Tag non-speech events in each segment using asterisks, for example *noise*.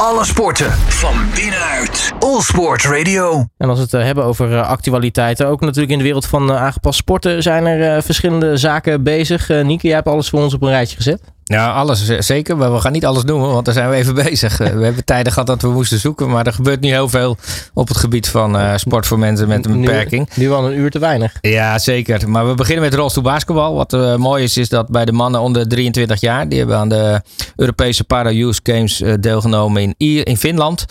Alle sporten van binnenuit. All Sport Radio. En als we het eh, hebben over eh, actualiteiten, ook natuurlijk in de wereld van eh, aangepast sporten, zijn er verschillende zaken bezig. Nieke, jij hebt alles voor ons op een rijtje gezet. Ja, alles zeker. Maar we gaan niet alles noemen, want daar zijn we even *laughs* bezig. We hebben tijden gehad dat we moesten zoeken. Maar er gebeurt niet heel veel op het gebied van uh, sport voor mensen met een beperking. Nu, nu wel een uur te weinig. Ja, zeker. Maar we beginnen met rolstoel basketbal. Wat uh, mooi is, is dat bij de mannen onder 23 jaar. Die hebben aan de Europese Para-Youth Games uh, deelgenomen in, in Finland.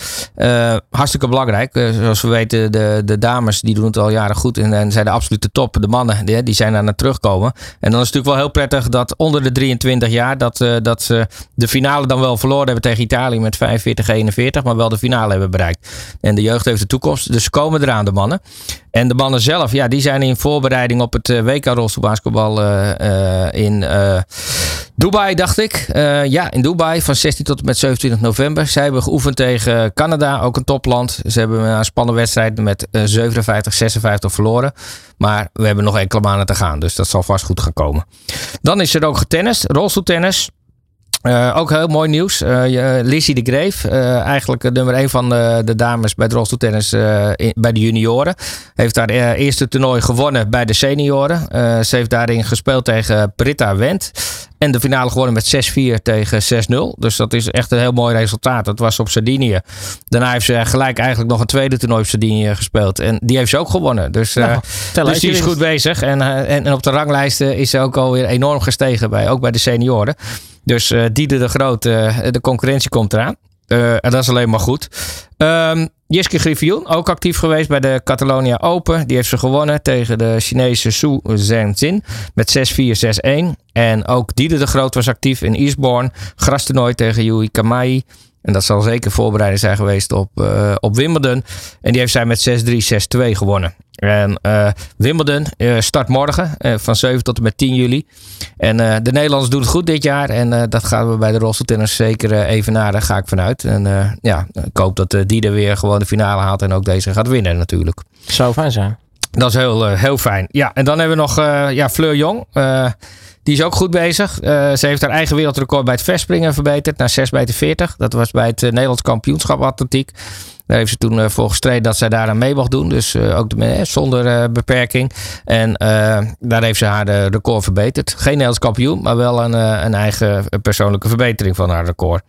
hartstikke belangrijk. zoals we weten, de, de dames die doen het al jaren goed. En, en zijn de absolute top. De mannen die, die zijn aan het terugkomen. En dan is het natuurlijk wel heel prettig dat onder de 23 jaar dat, uh, dat ze de finale dan wel verloren hebben tegen Italië met 45-41, maar wel de finale hebben bereikt. En de jeugd heeft de toekomst, dus ze komen eraan, de mannen. En de mannen zelf, ja, die zijn in voorbereiding op het eh, WK rolstoelbasketbal uh, in Dubai, dacht ik. ja, in Dubai van 16 tot en met 27 november. Zij hebben geoefend tegen Canada, ook een topland. Ze hebben een spannende wedstrijd met 57-56 verloren. Maar we hebben nog enkele maanden te gaan, dus dat zal vast goed gaan komen. Dan is er ook getennist, rolstoeltennis. Uh, ook heel mooi nieuws. Uh, Lizzie de Greef, eigenlijk nummer 1 van de, de, dames bij het rolstoeltennis bij de junioren. Heeft haar eerste toernooi gewonnen bij de senioren. ze heeft daarin gespeeld tegen Britta Wendt. En de finale gewonnen met 6-4 tegen 6-0. Dus dat is echt een heel mooi resultaat. Dat was op Sardinië. Daarna heeft ze gelijk eigenlijk nog een tweede toernooi op Sardinië gespeeld. En die heeft ze ook gewonnen. Dus, nou, dus die is goed bezig. En, en, en, op de ranglijsten is ze ook alweer enorm gestegen. Bij, ook bij de senioren. Dus uh, Diede de Groot, uh, de concurrentie komt eraan. En dat is alleen maar goed. Um, Jiske Griffioen, ook actief geweest bij de Catalonia Open. Die heeft ze gewonnen tegen de Chinese Su Zhenzin met 6-4, 6-1. En ook Diede de Groot was actief in Eastbourne. Grastoernooi tegen Yui Kamai. En dat zal zeker voorbereiding zijn geweest op, uh, op Wimbledon. En die heeft zij met 6-3, 6-2 gewonnen. En uh, Wimbledon uh, start morgen van 7 tot en met 10 juli. En de Nederlanders doen het goed dit jaar. En dat gaan we bij de rolstoeltennis zeker even naar. Daar ga ik vanuit. En ja, ik hoop dat die er weer gewoon de finale haalt. En ook deze gaat winnen natuurlijk. Zou fijn zijn. Dat is heel, heel fijn. Ja, en dan hebben we nog ja, Fleur Jong. Die is ook goed bezig. Uh, ze heeft haar eigen wereldrecord bij het verspringen verbeterd naar 6 meter 40. Dat was bij het uh, Nederlands kampioenschap atletiek. Daar heeft ze toen uh, voor gestreden dat zij daaraan mee mocht doen. Dus ook de, zonder beperking. En daar heeft ze haar record verbeterd. Geen Nederlands kampioen, maar wel een, een eigen persoonlijke verbetering van haar record.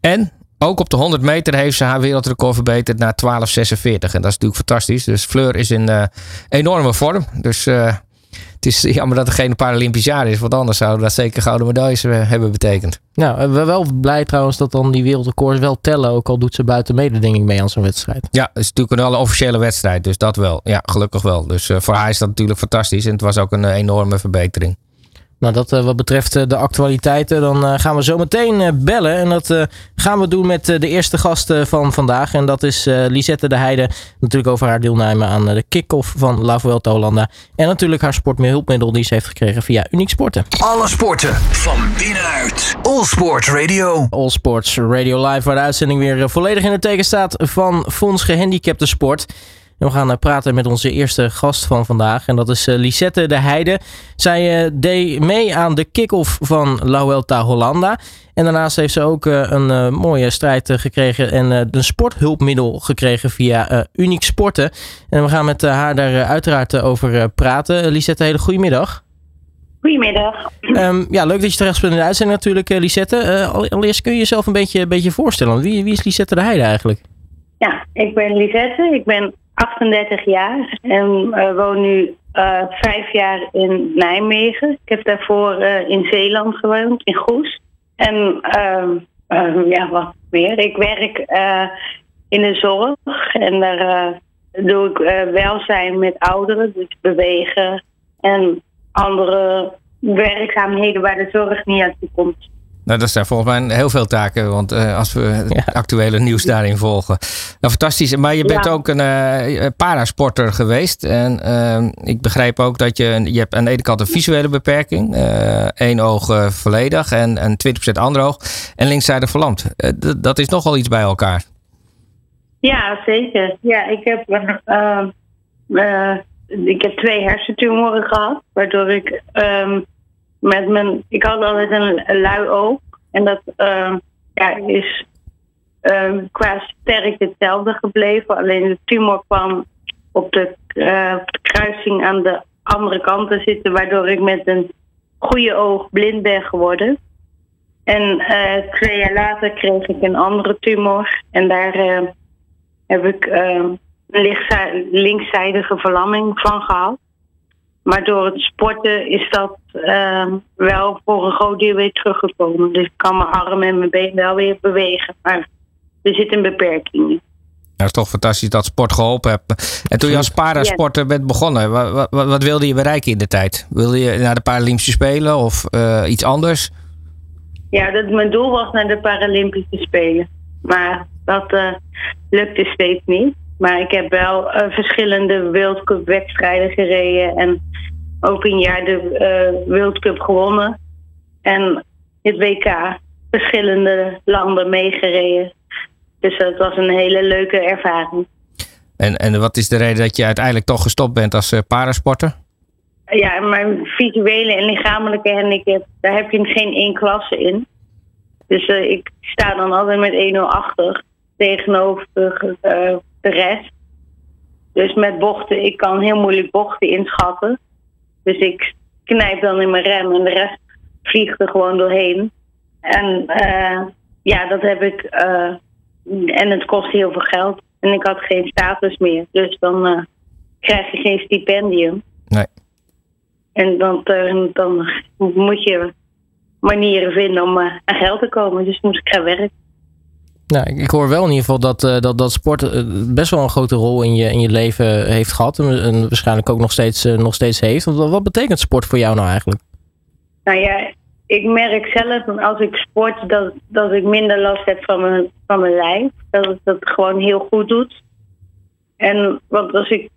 En ook op de 100 meter heeft ze haar wereldrecord verbeterd naar 12,46. En dat is natuurlijk fantastisch. Dus Fleur is in enorme vorm. Dus het is jammer dat er geen Paralympisch jaar is. Want anders zouden dat zeker gouden medailles eh, hebben betekend. Nou, we zijn wel blij trouwens dat dan die wereldrecords wel tellen. Ook al doet ze buiten mededinging mee aan zo'n wedstrijd. Ja, het is natuurlijk een officiële wedstrijd. Dus dat wel. Ja, gelukkig wel. Dus uh, voor haar is dat natuurlijk fantastisch. En het was ook een uh, enorme verbetering. Nou, dat uh, wat betreft uh, de actualiteiten, dan uh, gaan we zo meteen bellen. En dat gaan we doen met de eerste gast van vandaag. En dat is Lisette de Heide. Natuurlijk over haar deelname aan de kick-off van La Vuelta Hollanda. En natuurlijk haar sporthulpmiddel die ze heeft gekregen via Uniek Sporten. Alle sporten van binnenuit. All Sports Radio. All Sports Radio Live, waar de uitzending weer volledig in het teken staat van Fonds Gehandicapte Sport we gaan uh, praten met onze eerste gast van vandaag. En dat is uh, Lisette de Heide. Zij uh, deed mee aan de kick-off van La Vuelta Hollanda. En daarnaast heeft ze ook een mooie strijd gekregen en een sporthulpmiddel gekregen via Uniek Sporten. En we gaan met haar daar uiteraard over praten. Lisette, hele goedemiddag. Goedemiddag. Um, ja, leuk dat je terecht bent in de uitzending natuurlijk, Lisette. allereerst kun je jezelf een beetje, een beetje voorstellen. Wie, wie is Lisette de Heide eigenlijk? Ja, ik ben Lisette. Ik ben 38 jaar en uh, woon nu uh, vijf jaar in Nijmegen. Ik heb daarvoor uh, in Zeeland gewoond, in Goes. En ehm, ja, wat meer. Ik werk in de zorg en daar doe ik welzijn met ouderen, dus bewegen en andere werkzaamheden waar de zorg niet aan toe komt. Nou, dat zijn volgens mij heel veel taken, want uh, als we het actuele nieuws daarin volgen. Nou, fantastisch. Maar je bent ook een uh, parasporter geweest. En uh, ik begrijp ook dat je, je hebt aan de ene kant een visuele beperking. één oog volledig en, en 20% ander oog. En linkszijde verlamd. dat is nogal iets bij elkaar. Ja, zeker. Ja, ik heb, ehm, ik heb twee hersentumoren gehad, waardoor ik... Um, met mijn, ik had altijd een, lui oog. En dat uh, ja, is ehm, qua sterkte hetzelfde gebleven. Alleen de tumor kwam op de, eh, kruising aan de andere kant te zitten, waardoor ik met een goede oog blind ben geworden. En eh, twee jaar later kreeg ik een andere tumor. En daar eh, heb ik eh, een lichtzij- linkszijdige verlamming van gehad. Maar door het sporten is dat eh, wel voor een groot deel weer teruggekomen. Dus ik kan mijn arm en mijn been wel weer bewegen. Maar er zit een beperking in. Dat is toch fantastisch dat sport geholpen hebt. En toen je als parasporter bent begonnen, wat, wat, wat wilde je bereiken in de tijd? Wilde je naar de Paralympische Spelen of eh, iets anders? Ja, dat, mijn doel was naar de Paralympische Spelen. Maar dat eh, lukte steeds niet. Maar ik heb wel eh, verschillende World Cup wedstrijden gereden. En ook een jaar de eh, World Cup gewonnen. En het WK verschillende landen meegereden. Dus dat was een hele leuke ervaring. En, en wat is de reden dat je uiteindelijk toch gestopt bent als eh, parasporter? Ja, mijn visuele en lichamelijke handicap, daar heb je geen één klasse in. Dus ik sta dan altijd met 1-0 achter tegenover de rest. Dus met bochten, ik kan heel moeilijk bochten inschatten. Dus ik knijp dan in mijn rem en de rest vliegt er gewoon doorheen. En eh, ja, dat heb ik. eh, en het kost heel veel geld. En ik had geen status meer. Dus dan eh, krijg je geen stipendium. Nee. En dan, dan moet je manieren vinden om aan geld te komen. Dus moest ik gaan werken. Nou, ik, hoor wel in ieder geval dat, eh, dat, dat sport eh, best wel een grote rol in je, in je leven heeft gehad. En, waarschijnlijk ook nog steeds, eh, nog steeds heeft. Wat, wat betekent sport voor jou nou eigenlijk? Nou ja, ik merk zelf als ik sport dat, dat ik minder last heb van mijn, van mijn lijf. Dat het dat gewoon heel goed doet. En want als ik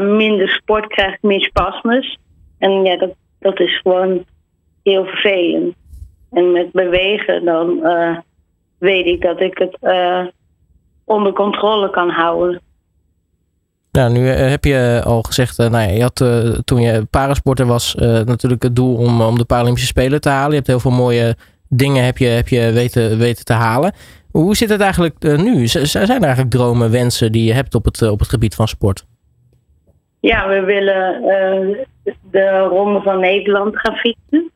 minder sport krijg, meer spasmes. En ja, dat, dat is gewoon heel vervelend. En met bewegen dan weet ik dat ik het eh, onder controle kan houden. Nou, nu eh, heb je al gezegd, eh, nou ja, je had toen je parasporter was natuurlijk het doel om, om de Paralympische Spelen te halen. Je hebt heel veel mooie dingen heb je, heb je weten, weten te halen. Hoe zit het eigenlijk nu? Z- Zijn er eigenlijk dromen, wensen die je hebt op het, op het gebied van sport? Ja, we willen de Ronde van Nederland gaan fietsen.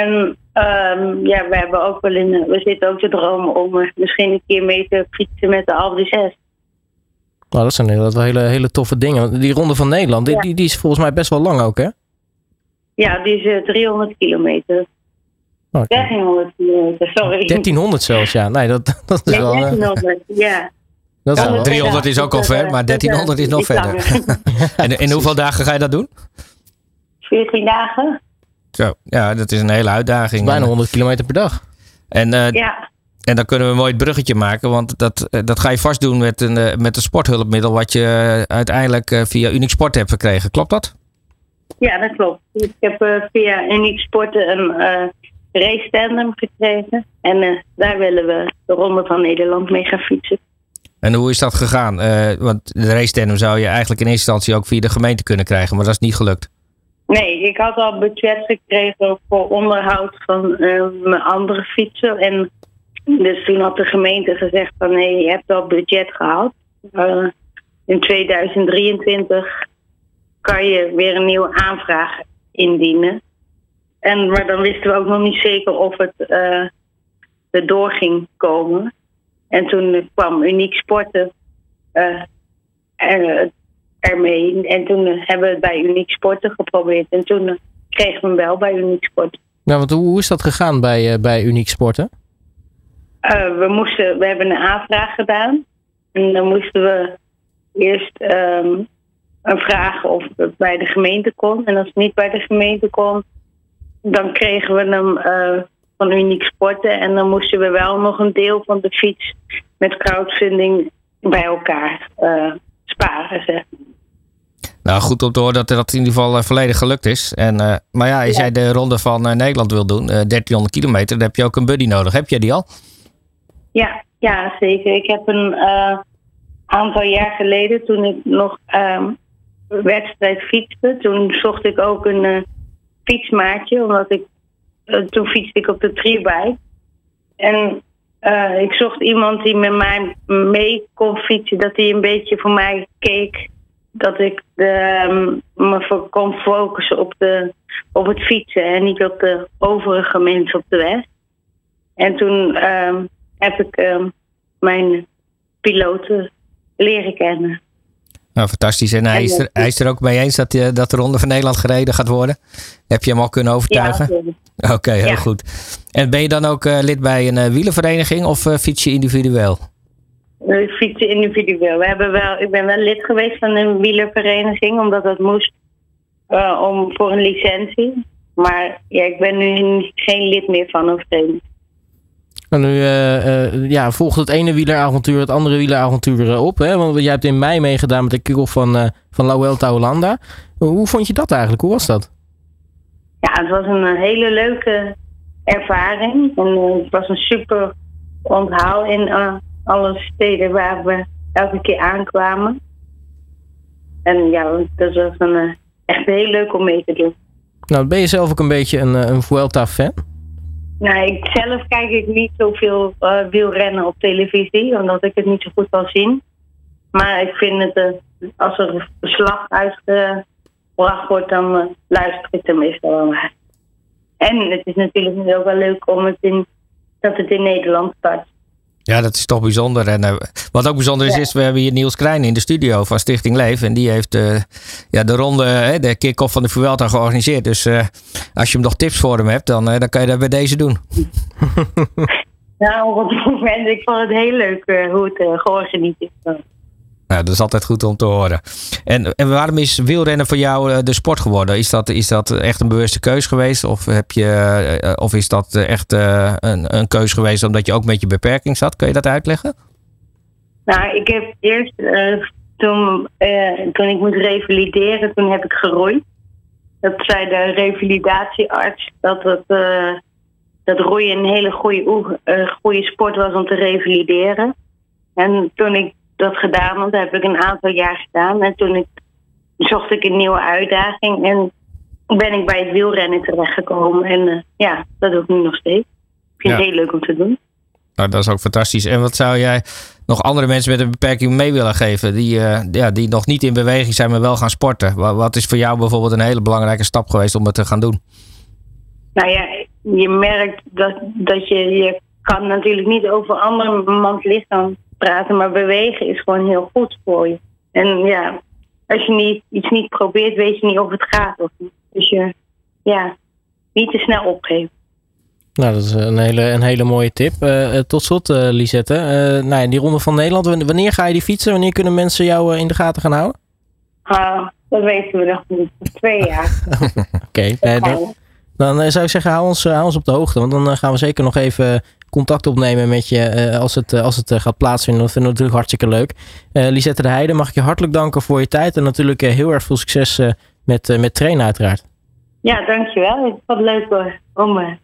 En ehm, ja, we hebben ook wel in, we zitten ook te dromen om eh, misschien een keer mee te fietsen met de Alpe d'Huez. Nou, dat zijn inderdaad wel hele, hele toffe dingen. Die Ronde van Nederland, die, Ja. die, die is volgens mij best wel lang ook, hè? Ja, die is eh, 300 kilometer. Oh, oké. 1300 kilometer, sorry. 1300 zelfs, ja. Nee, dat, *laughs* dat is Nee, wel... eh, 1300, ja. dat is Ja, wel 300 is ook al ver, maar 1300 is nog verder. *laughs* En in hoeveel dagen ga je dat doen? 14 dagen? Zo, ja, dat is een hele uitdaging. bijna 100 kilometer per dag. En, eh, Ja, en dan kunnen we een mooi bruggetje maken, want dat, eh, dat ga je vast doen met een, eh, met een sporthulpmiddel wat je eh, uiteindelijk eh, via Unique Sport hebt verkregen. Klopt dat? ja, dat klopt. Ik heb eh, via Unique Sporten een eh race tandem gekregen. En eh, daar willen we de Ronde van Nederland mee gaan fietsen. En hoe is dat gegaan? Eh, want de race tandem zou je eigenlijk in eerste instantie ook via de gemeente kunnen krijgen, maar dat is niet gelukt. Nee, ik had al budget gekregen voor onderhoud van eh, mijn andere fietsen. En dus toen had de gemeente gezegd van nee, je hebt al budget gehad. Eh, in 2023 kan je weer een nieuwe aanvraag indienen. En, maar dan wisten we ook nog niet zeker of het eh erdoor ging komen. En toen kwam Uniek Sporten eh, er- ermee. En toen eh, hebben we het bij Uniek Sporten geprobeerd. En toen eh, kregen we hem wel bij Uniek Sporten. Nou, want hoe, is dat gegaan bij, eh, bij Uniek Sporten? We, moesten, we hebben een aanvraag gedaan. En dan moesten we eerst ehm, een vragen of het bij de gemeente kon. En als het niet bij de gemeente kon, dan kregen we hem van Uniek Sporten. En dan moesten we wel nog een deel van de fiets met crowdfunding bij elkaar sparen. Zeg. Nou, goed om te horen dat dat in ieder geval eh, volledig gelukt is. En, eh, maar ja, als jij de ronde van eh, Nederland wil doen, eh 1300 kilometer, dan heb je ook een buddy nodig. Heb jij die al? Ja, ja, zeker. Ik heb een aantal jaar geleden, toen ik nog ehm, wedstrijd fietste, toen zocht ik ook een fietsmaatje, omdat ik toen fietste ik op de tribike. En ik zocht iemand die met mij mee kon fietsen. Dat hij een beetje voor mij keek. Dat ik de, ehm, me kon focussen op, de, op het fietsen en niet op de overige mensen op de weg. En toen ehm, heb ik ehm, mijn piloten leren kennen. Nou, fantastisch. En hij is, er, hij is er ook mee eens dat, uh, dat de Ronde van Nederland gereden gaat worden. Heb je hem al kunnen overtuigen? Ja, Oké, heel ja. goed. En ben je dan ook uh, lid bij een uh, wielenvereniging of fiets je individueel? Ik fiets individueel. We hebben wel, ik ben wel lid geweest van een wielervereniging, omdat dat moest om, voor een licentie. Maar ja, ik ben nu geen lid meer van een vereniging. En nu uh, ja, volgt het ene wieleravontuur het andere wieleravontuur op. Hè? Want jij hebt in mei meegedaan met de kick van, uh, van La Vuelta Holanda. Hoe vond je dat eigenlijk? Hoe was dat? Ja, het was een hele leuke ervaring. En het was een super onthaal in alle steden waar we elke keer aankwamen. En ja, dat was een, echt heel leuk om mee te doen. Nou, ben je zelf ook een beetje een, een Vuelta-fan? Nou, ik zelf kijk ik niet zoveel uh, wielrennen op televisie, omdat ik het niet zo goed kan zien. Maar ik vind het, uh, als er een verslag uitgebracht wordt, dan uh, luister ik er meestal wel naar. En het is natuurlijk ook wel leuk om het in, dat het in Nederland start. Ja, dat is toch bijzonder. En uh, wat ook bijzonder is, ja. is we hebben hier Niels Krijn in de studio van Stichting Leef. En die heeft uh, ja, de ronde, de kick-off van de Vuelta georganiseerd. Dus als je hem nog tips voor hem hebt, dan, dan kan je dat bij deze doen. *laughs* nou, op het moment, ik vond het heel leuk hoe het georganiseerd was. Nou, dat is altijd goed om te horen. En, en waarom is wielrennen voor jou de sport geworden? Is dat, is dat echt een bewuste keus geweest? Of, heb je, of is dat echt een, een keus geweest omdat je ook met je beperking zat? Kun je dat uitleggen? Nou, ik heb eerst, toen, toen ik moest revalideren, toen heb ik geroeid. Dat zei de revalidatiearts dat, het, dat roeien een hele goede, goede sport was om te revalideren. En toen ik dat gedaan, want dat heb ik een aantal jaar gedaan. En toen ik, zocht ik een nieuwe uitdaging en ben ik bij het wielrennen terechtgekomen. En uh, ja, dat doe ik nu nog steeds. Ik vind ja. het heel leuk om te doen. Nou, dat is ook fantastisch. En wat zou jij nog andere mensen met een beperking mee willen geven? Die, uh, ja, die nog niet in beweging zijn, maar wel gaan sporten. Wat, wat is voor jou bijvoorbeeld een hele belangrijke stap geweest om het te gaan doen? Nou ja, je merkt dat, dat je, je kan natuurlijk niet over andermans lichaam praten, maar bewegen is gewoon heel goed voor je. En ja, als je niet, iets niet probeert, weet je niet of het gaat of niet. Dus je, ja, niet te snel opgeven. Nou, dat is een hele, een hele mooie tip. Uh, tot slot, uh, Lisette. Uh, nou ja, die Ronde van Nederland, wanneer ga je die fietsen? Wanneer kunnen mensen jou in de gaten gaan houden? Uh, dat weten we nog niet. Twee jaar. *laughs* Oké, okay, dan, dan zou ik zeggen, hou ons, hou ons op de hoogte. Want dan gaan we zeker nog even contact opnemen met je als het, als het gaat plaatsvinden. Dat vinden we natuurlijk hartstikke leuk. Lisette de Heijden, mag ik je hartelijk danken voor je tijd. En natuurlijk heel erg veel succes met, met trainen uiteraard. Ja, dankjewel. Was leuk hoor, om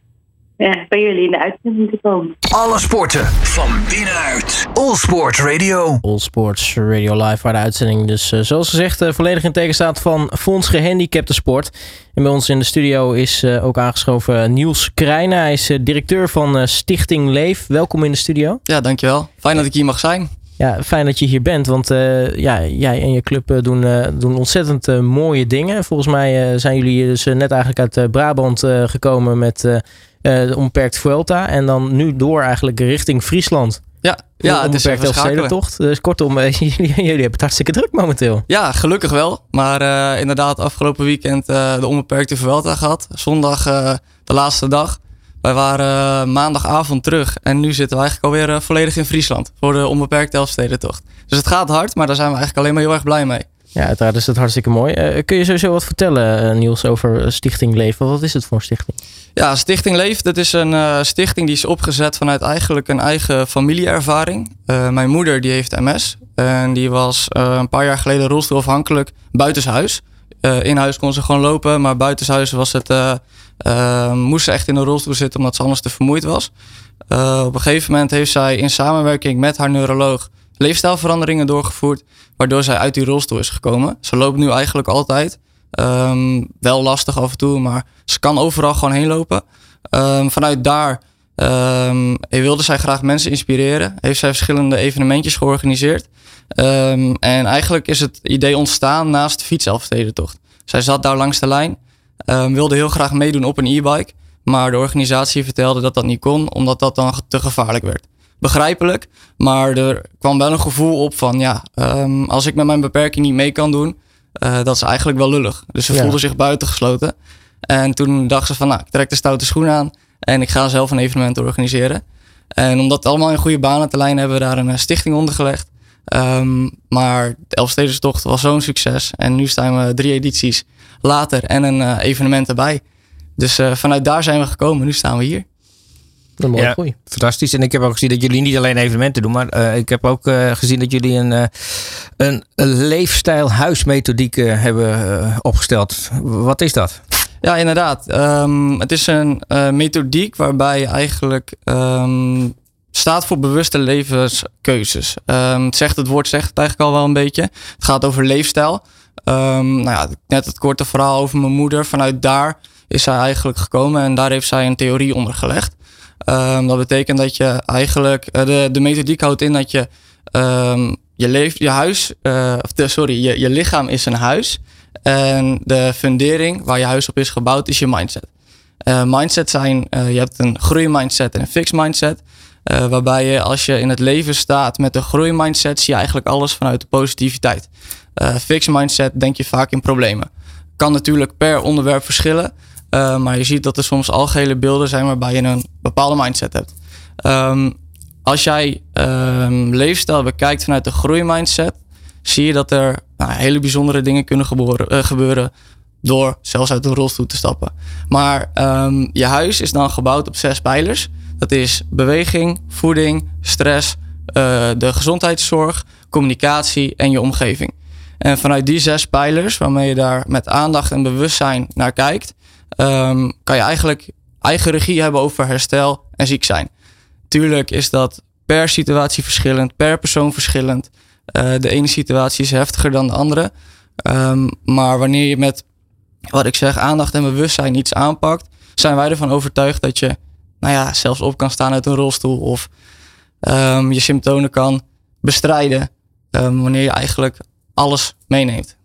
ja, bij jullie in de uitzending te komen. Alle sporten van binnenuit. All Sport Radio. All Sports Radio Live, waar de uitzending dus uh, zoals gezegd uh, volledig in teken staat van Fonds Gehandicapte Sport. En bij ons in de studio is uh, ook aangeschoven Niels Krijnen. Hij is directeur van Stichting Leef. Welkom in de studio. Ja, dankjewel. Fijn dat ik hier mag zijn. Ja, fijn dat je hier bent, want ja, jij en je club doen, doen ontzettend mooie dingen. Volgens mij zijn jullie dus net eigenlijk uit Brabant gekomen met uh, de onbeperkt Vuelta en dan nu door eigenlijk richting Friesland. Ja, ja het is schakelen. tocht. Dus kortom, *laughs* jullie, jullie hebben het hartstikke druk momenteel. Ja, gelukkig wel. Maar uh, inderdaad, afgelopen weekend uh, de onbeperkte Vuelta gehad. Zondag uh, de laatste dag. Wij waren maandagavond terug en nu zitten we eigenlijk alweer volledig in Friesland voor de onbeperkte Elfstedentocht. Dus het gaat hard, maar daar zijn we eigenlijk alleen maar heel erg blij mee. Ja, uiteraard is het hartstikke mooi. Uh, kun je sowieso wat vertellen, uh, Niels, over Stichting Leven? Wat is het voor een stichting? Ja, Stichting Leef, dat is een stichting die is opgezet vanuit eigenlijk een eigen familieervaring. mijn moeder die heeft MS en die was een paar jaar geleden rolstoelafhankelijk buitenshuis. in huis kon ze gewoon lopen, maar buitenshuis was het, moest ze echt in een rolstoel zitten omdat ze anders te vermoeid was. op een gegeven moment heeft zij in samenwerking met haar neuroloog leefstijlveranderingen doorgevoerd, waardoor zij uit die rolstoel is gekomen. Ze loopt nu eigenlijk altijd. Um, wel lastig af en toe, maar ze kan overal gewoon heen lopen. Um, vanuit daar Um, wilde zij graag mensen inspireren. Heeft zij verschillende evenementjes georganiseerd. En eigenlijk is het idee ontstaan naast de fietselfstedentocht. Zij zat daar langs de lijn. Wilde heel graag meedoen op een e-bike. Maar de organisatie vertelde dat dat niet kon, omdat dat dan te gevaarlijk werd. Begrijpelijk, maar er kwam wel een gevoel op van ja, als ik met mijn beperking niet mee kan doen, uh, dat is eigenlijk wel lullig. Dus ze voelde zich buitengesloten. En toen dacht ze van nou, ik trek de stoute schoen aan en ik ga zelf een evenement organiseren. En om dat allemaal in goede banen te lijnen, hebben we daar een eh, stichting onder gelegd. Um, maar de Elfstedenstocht was zo'n succes. En nu staan we drie edities later en een uh, evenement erbij. Dus uh, vanuit daar zijn we gekomen. Nu staan we hier. Een mooie ja, groei. Fantastisch. En ik heb ook gezien dat jullie niet alleen evenementen doen, maar uh, ik heb ook uh, gezien dat jullie een, uh, een, leefstijl huismethodiek hebben opgesteld. Wat is dat? Ja, inderdaad. Um, het is een methodiek waarbij je eigenlijk um, staat voor bewuste levenskeuzes. Um, het, zegt, het woord zegt het eigenlijk al wel een beetje. Het gaat over leefstijl. nou ja, net het korte verhaal over mijn moeder. Vanuit daar is zij eigenlijk gekomen en daar heeft zij een theorie onder gelegd. Um, dat betekent dat je eigenlijk, uh, de, de methodiek houdt in dat je um, je, leef, je huis, uh, de, sorry, je, je lichaam is een huis. En de fundering waar je huis op is gebouwd is je mindset. Uh, mindset zijn, je hebt een groeimindset en een fixed mindset. waarbij je als je in het leven staat met een groeimindset, zie je eigenlijk alles vanuit de positiviteit. fixed mindset denk je vaak in problemen. Kan natuurlijk per onderwerp verschillen. Uh, maar je ziet dat er soms algehele beelden zijn waarbij je een bepaalde mindset hebt. Um, als jij um, leefstijl bekijkt vanuit de groeimindset, zie je dat er nou, hele bijzondere dingen kunnen gebeuren, uh, gebeuren door zelfs uit een rolstoel te stappen. Maar um, je huis is dan gebouwd op zes pijlers. Dat is beweging, voeding, stress, uh, de gezondheidszorg, communicatie en je omgeving. En vanuit die zes pijlers, waarmee je daar met aandacht en bewustzijn naar kijkt, um, kan je eigenlijk eigen regie hebben over herstel en ziek zijn. Tuurlijk is dat per situatie verschillend, per persoon verschillend. Uh, de ene situatie is heftiger dan de andere. Um, maar wanneer je met, wat ik zeg, aandacht en bewustzijn iets aanpakt, zijn wij ervan overtuigd dat je, nou ja, zelfs op kan staan uit een rolstoel of um, je symptomen kan bestrijden. wanneer je eigenlijk alles meeneemt.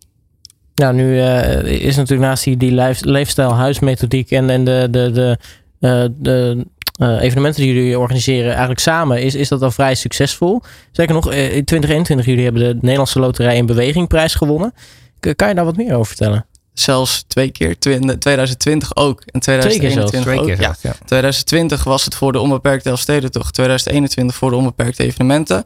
Nou, nu uh, is natuurlijk naast die, die leefstijl, huismethodiek en, en de, de, de, uh, de uh, evenementen die jullie organiseren eigenlijk samen, is, is dat al vrij succesvol. Zeker nog, in 2021 jullie hebben de Nederlandse Loterij in Beweging prijs gewonnen. kan je daar wat meer over vertellen? zelfs twee keer. 2020 ook. En 2021 twee keer ook. ja. ja. 2020 was het voor de onbeperkte Elfstedentocht. 2021 voor de onbeperkte evenementen.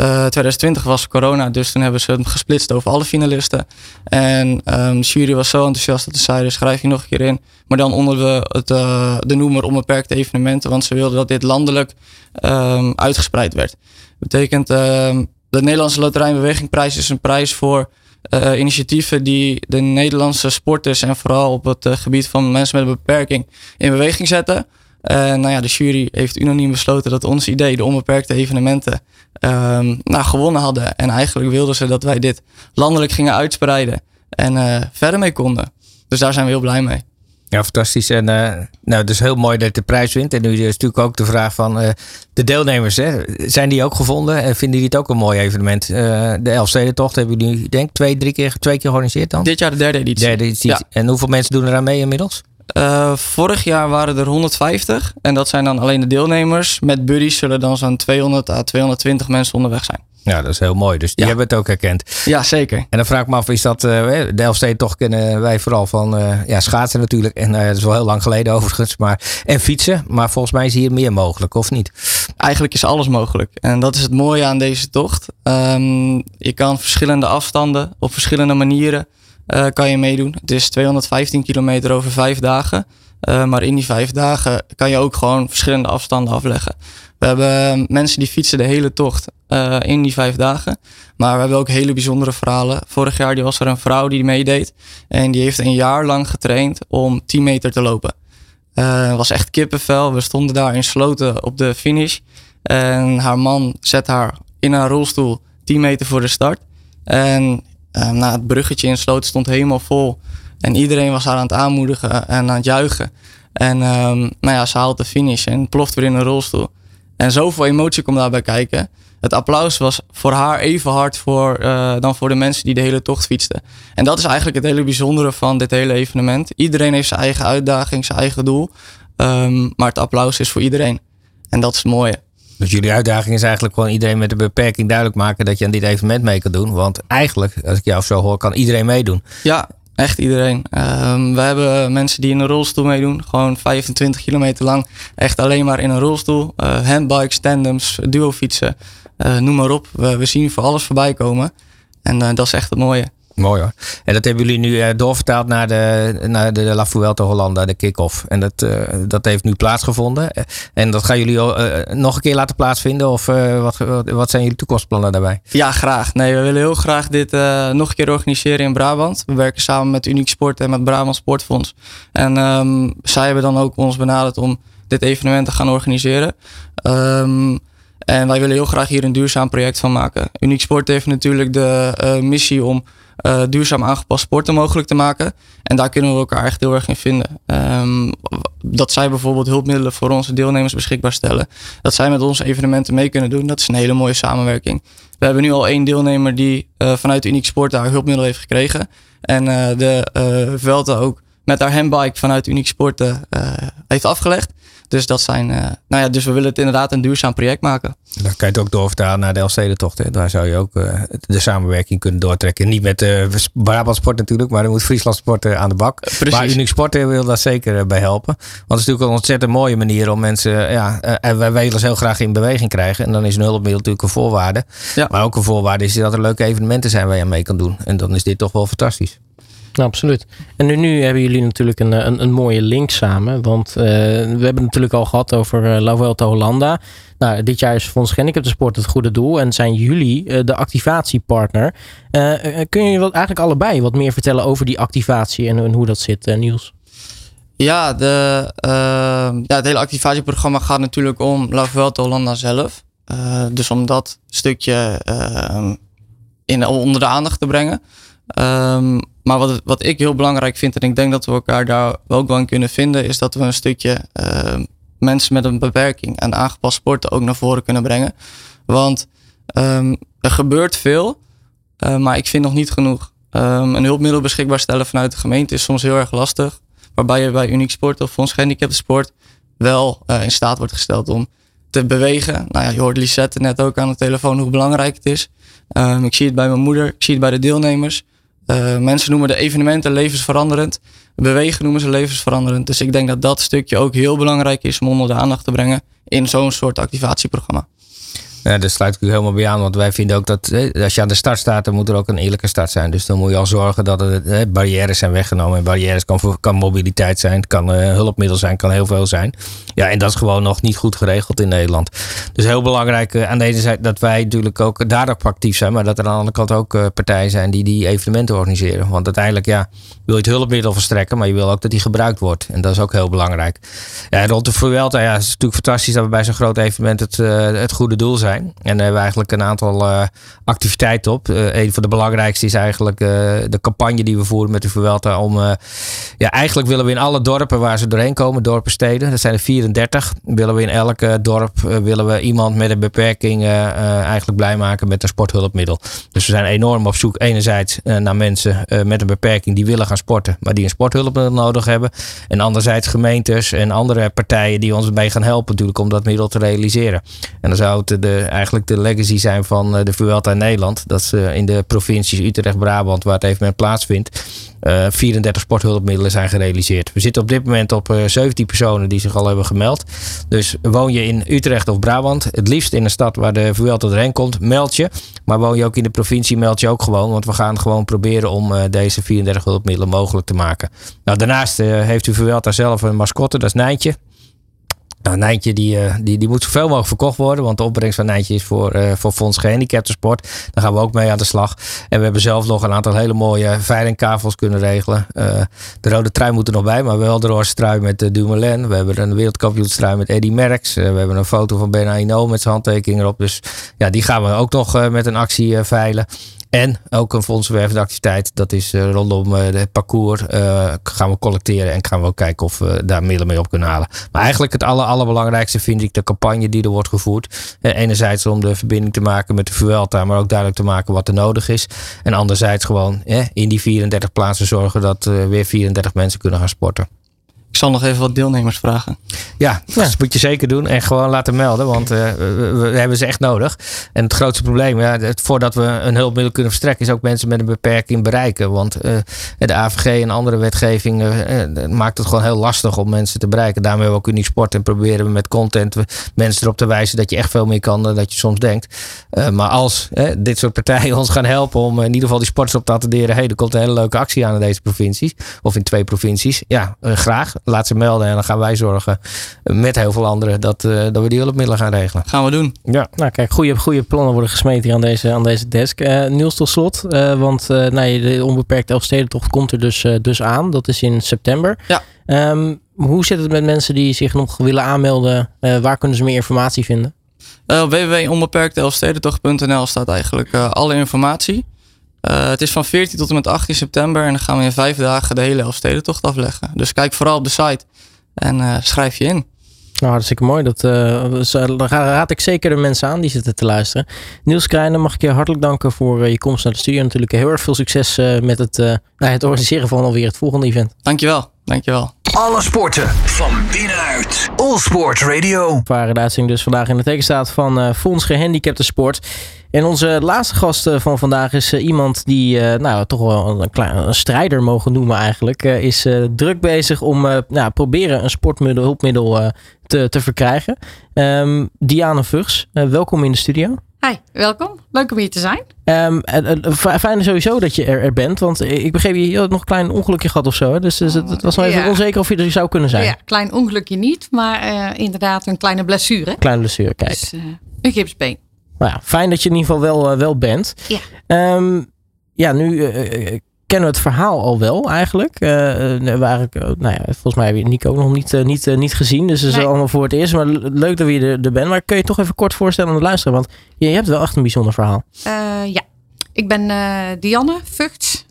Uh, eh, 2020 was corona, dus toen hebben ze hem gesplitst over alle finalisten. En um, de jury was zo enthousiast dat ze zeiden, schrijf je nog een keer in. Maar dan onder de, het, uh, de noemer onbeperkte evenementen. Want ze wilden dat dit landelijk um, uitgespreid werd. Dat betekent, um, de Nederlandse Loterijbewegingprijs is een prijs voor uh, initiatieven die de Nederlandse sporters en vooral op het gebied van mensen met een beperking in beweging zetten. En nou ja, de jury heeft unaniem besloten dat ons idee, de onbeperkte evenementen, um, nou, gewonnen hadden. En eigenlijk wilden ze dat wij dit landelijk gingen uitspreiden en uh, verder mee konden. Dus daar zijn we heel blij mee. Ja, fantastisch. En uh, nou, het is heel mooi dat je de prijs wint. En nu is natuurlijk ook de vraag van uh, de deelnemers. Hè? Zijn die ook gevonden? En vinden jullie het ook een mooi evenement? Uh, de Elfstedentocht hebben jullie, denk ik, twee, drie keer, twee keer georganiseerd dan? Dit jaar de derde editie. Derde editie. Ja. En hoeveel mensen doen er aan mee inmiddels? Vorig jaar waren er 150. En dat zijn dan alleen de deelnemers. Met buddies zullen dan zo'n 200 à 220 mensen onderweg zijn. Ja, dat is heel mooi. Dus die hebben het ook herkend. Ja, zeker. En dan vraag ik me af, is dat... Uh, de toch kennen wij vooral van uh, ja, schaatsen natuurlijk. En uh, dat is wel heel lang geleden *laughs* overigens. Maar, en fietsen. Maar volgens mij is hier meer mogelijk, of niet? Eigenlijk is alles mogelijk. En dat is het mooie aan deze tocht. Um, je kan verschillende afstanden op verschillende manieren kan je meedoen. Het is 215 kilometer over vijf dagen. maar in die vijf dagen kan je ook gewoon verschillende afstanden afleggen. We hebben mensen die fietsen de hele tocht uh, in die vijf dagen. Maar we hebben ook hele bijzondere verhalen. Vorig jaar die was er een vrouw die meedeed. En die heeft een jaar lang getraind om 10 meter te lopen. Het was echt kippenvel. We stonden daar in sloten op de finish. En haar man zet haar in haar rolstoel 10 meter voor de start. En na het bruggetje in sloten stond helemaal vol. En iedereen was haar aan het aanmoedigen en aan het juichen. En ehm, nou ja, ze haalt de finish en ploft weer in een rolstoel. En zoveel emotie komt daarbij kijken. Het applaus was voor haar even hard voor, uh, dan voor de mensen die de hele tocht fietsten. En dat is eigenlijk het hele bijzondere van dit hele evenement. Iedereen heeft zijn eigen uitdaging, zijn eigen doel. Um, maar het applaus is voor iedereen. En dat is het mooie. Dus jullie uitdaging is eigenlijk gewoon iedereen met een beperking duidelijk maken dat je aan dit evenement mee kan doen. Want eigenlijk, als ik jou zo hoor, kan iedereen meedoen. Ja, echt iedereen. Um, we hebben mensen die in een rolstoel meedoen. Gewoon 25 kilometer lang. Echt alleen maar in een rolstoel. Uh, handbikes, tandems, duofietsen. Uh, noem maar op. We, zien voor alles voorbij komen. En uh, dat is echt het mooie. Mooi hoor. En dat hebben jullie nu uh, doorvertaald naar de, naar de La Vuelta Hollanda, de kick-off. En dat, uh, dat heeft nu plaatsgevonden. En dat gaan jullie nog een keer laten plaatsvinden? Of wat, wat zijn jullie toekomstplannen daarbij? Ja, graag. Nee, we willen heel graag dit nog een keer organiseren in Brabant. We werken samen met Uniek Sport en met Brabant Sportfonds. En um, zij hebben dan ook ons benaderd om dit evenement te gaan organiseren. Um, en wij willen heel graag hier een duurzaam project van maken. Uniek Sport heeft natuurlijk de missie om uh, duurzaam aangepast sporten mogelijk te maken. En daar kunnen we elkaar echt heel erg in vinden. Um, dat zij bijvoorbeeld hulpmiddelen voor onze deelnemers beschikbaar stellen. Dat zij met onze evenementen mee kunnen doen. Dat is een hele mooie samenwerking. We hebben nu al één deelnemer die uh, vanuit Uniek Sport daar hulpmiddelen heeft gekregen. En uh, de Velta ook met haar handbike vanuit Uniek Sport heeft afgelegd. Dus dat zijn, uh, nou ja, dus we willen het inderdaad een duurzaam project maken. Dan kan je het ook doorvertalen naar de Elfstedentocht. Daar zou je ook uh, de samenwerking kunnen doortrekken. Niet met uh, Brabant Sport natuurlijk, maar er moet Friesland Sport aan de bak. Precies. Maar Uniek Sport wil daar zeker bij helpen. Want het is natuurlijk een ontzettend mooie manier om mensen, ja, en wij willen ze heel graag in beweging krijgen. En dan is een hulpmiddel natuurlijk een voorwaarde. Ja. Maar ook een voorwaarde is dat er leuke evenementen zijn waar je aan mee kan doen. En dan is dit toch wel fantastisch. Nou, absoluut. En nu, nu hebben jullie natuurlijk een, een, een mooie link samen. Want uh, we hebben het natuurlijk al gehad over uh, La Vuelta Hollanda. Nou, dit jaar is Fonds Gehandicapten Sport het goede doel. En zijn jullie uh, de activatiepartner. kun je wat, eigenlijk allebei wat meer vertellen over die activatie en, hoe dat zit, Niels? Ja, de, ja, het hele activatieprogramma gaat natuurlijk om La Vuelta Hollanda zelf. dus om dat stukje in, onder de aandacht te brengen. Um, maar wat, wat ik heel belangrijk vind, en ik denk dat we elkaar daar ook wel in kunnen vinden, is dat we een stukje uh, mensen met een beperking en aangepast sporten ook naar voren kunnen brengen. Want um, er gebeurt veel, uh, maar ik vind nog niet genoeg. Um, een hulpmiddel beschikbaar stellen vanuit de gemeente is soms heel erg lastig. Waarbij je bij Uniek Sport of Fonds Gehandicapten Sport wel uh, in staat wordt gesteld om te bewegen. Nou ja, je hoort Lisette net ook aan de telefoon hoe belangrijk het is. Um, ik zie het bij mijn moeder, ik zie het bij de deelnemers. Uh, mensen noemen de evenementen levensveranderend. Bewegen noemen ze levensveranderend. Dus ik denk dat dat stukje ook heel belangrijk is om onder de aandacht te brengen in zo'n soort activatieprogramma. Ja, daar sluit ik u helemaal bij aan. Want wij vinden ook dat als je aan de start staat, dan moet er ook een eerlijke start zijn. Dus dan moet je al zorgen dat er barrières zijn weggenomen. En barrières kan, kan mobiliteit zijn, kan uh, hulpmiddel zijn, kan heel veel zijn. Ja, en dat is gewoon nog niet goed geregeld in Nederland. Dus heel belangrijk uh, aan deze zijde dat wij natuurlijk ook daar ook actief zijn. Maar dat er aan de andere kant ook partijen zijn die die evenementen organiseren. Want uiteindelijk ja, wil je het hulpmiddel verstrekken, maar je wil ook dat die gebruikt wordt. En dat is ook heel belangrijk. Ja, rond de Vuelta, ja, het is natuurlijk fantastisch dat we bij zo'n groot evenement het, het goede doel zijn. En daar hebben we eigenlijk een aantal uh, activiteiten op. Uh, een van de belangrijkste is eigenlijk uh, de campagne die we voeren met de Vuelta. Om, ja, eigenlijk willen we in alle dorpen waar ze doorheen komen, dorpen, steden, dat zijn er 34, willen we in elk dorp willen we iemand met een beperking eigenlijk blij maken met een sporthulpmiddel. Dus we zijn enorm op zoek enerzijds naar mensen met een beperking die willen gaan sporten, maar die een sporthulpmiddel nodig hebben. En anderzijds gemeentes en andere partijen die ons mee gaan helpen natuurlijk om dat middel te realiseren. En dan zou het de eigenlijk de legacy zijn van eh, de Vuelta Nederland. Dat ze in de provincies Utrecht, Brabant, waar het evenement plaatsvindt, uh, 34 sporthulpmiddelen zijn gerealiseerd. We zitten op dit moment op uh, eh, 17 personen die zich al hebben gemeld. Dus woon je in Utrecht of Brabant, het liefst in een stad waar de Vuelta erin komt, meld je. Maar woon je ook in de provincie, meld je ook gewoon. Want we gaan gewoon proberen om deze 34 hulpmiddelen mogelijk te maken. Nou, daarnaast heeft u Vuelta zelf een mascotte, dat is Nijntje. Nou, Nijntje die, eh, die, die moet zoveel mogelijk verkocht worden. Want de opbrengst van Nijntje is voor, uh, voor Fonds Gehandicaptensport. Daar gaan we ook mee aan de slag. En we hebben zelf nog een aantal hele mooie veilingkavels kunnen regelen. Uh, de rode trui moet er nog bij. Maar wel de roze trui met uh, Dumoulin. We hebben een wereldkampioenstrui met Eddy Merckx. we hebben een foto van Ben Aino met zijn handtekening erop. Dus ja, die gaan we ook nog met een actie veilen. En ook een fondsenwervende activiteit. Dat is rondom het parcours. gaan we collecteren en gaan we ook kijken of we daar middelen mee op kunnen halen. Maar eigenlijk het aller, allerbelangrijkste vind ik de campagne die er wordt gevoerd. enerzijds om de verbinding te maken met de Vuelta. Maar ook duidelijk te maken wat er nodig is. En anderzijds gewoon in die 34 plaatsen zorgen dat weer 34 mensen kunnen gaan sporten. Ik zal nog even wat deelnemers vragen. Ja, dat moet je zeker doen. En gewoon laten melden, want uh, we, hebben ze echt nodig. En het grootste probleem, ja, het, voordat we een hulpmiddel kunnen verstrekken, is ook mensen met een beperking bereiken. Want uh, de AVG en andere wetgeving uh, maakt het gewoon heel lastig om mensen te bereiken. Daarmee hebben we ook Uniek Sport en proberen we met content mensen erop te wijzen dat je echt veel meer kan dan dat je soms denkt. maar als dit soort partijen *laughs* ons gaan helpen om in ieder geval die sporters op te attenderen, hey, er komt een hele leuke actie aan in deze provincies, of in twee provincies, ja, graag laat ze melden. En dan gaan wij zorgen met heel veel anderen dat, uh, dat we die hulpmiddelen gaan regelen. Gaan we doen. Ja. Nou kijk, goede, goede plannen worden gesmeten hier aan deze, aan deze desk. Uh, Niels tot slot, uh, want nou, de onbeperkte Elfstedentocht komt er dus, dus aan. Dat is in september. Ja. Um, hoe zit het met mensen die zich nog willen aanmelden? waar kunnen ze meer informatie vinden? Uh, www.onbeperkteelfstedentocht.nl staat eigenlijk alle informatie. Uh, het is van 14 tot en met 18 september en dan gaan we in vijf dagen de hele Elfstedentocht afleggen. Dus kijk vooral op de site en uh, schrijf je in. Nou, hartstikke mooi. Dat uh, raad ik zeker de mensen aan die zitten te luisteren. Niels Krijnen, mag ik je hartelijk danken voor je komst naar de studio. Natuurlijk heel erg veel succes met het, nou, het organiseren van alweer het volgende event. Dankjewel, dankjewel. Alle sporten van binnenuit. All Sport Radio. Waren de uitzending dus vandaag in de tegenstaat van Fonds Gehandicapte Sport. En onze laatste gast eh, van vandaag is eh, iemand die, uh, nou, toch wel een, klein, een strijder mogen noemen eigenlijk. is druk bezig om nou, proberen een sportmiddel, hulpmiddel te, te verkrijgen. Um, Diane Vugs, welkom in de studio. Hi, welkom. Leuk om hier te zijn. Um, fijn sowieso dat je er, er, bent, want ik begreep je had nog een klein ongelukje gehad of zo. Hè? Dus, dus het was wel even onzeker of je er zou kunnen zijn. Ja, klein ongelukje niet, maar inderdaad een kleine blessure. Kleine blessure, kijk. Dus, een gipsbeen. Nou ja, fijn dat je in ieder geval wel, uh, wel bent. Ja. Um, ja, nu uh, kennen we het verhaal al wel eigenlijk. Uh, waar ik, nou ja, volgens mij heb je Nico nog niet, niet, niet gezien. Dus het is allemaal voor het eerst. Maar leuk dat we er, er bent. Maar kun je toch even kort voorstellen aan de luisteren? Want je, je hebt wel echt een bijzonder verhaal. ja, ik ben Dianne Vugts.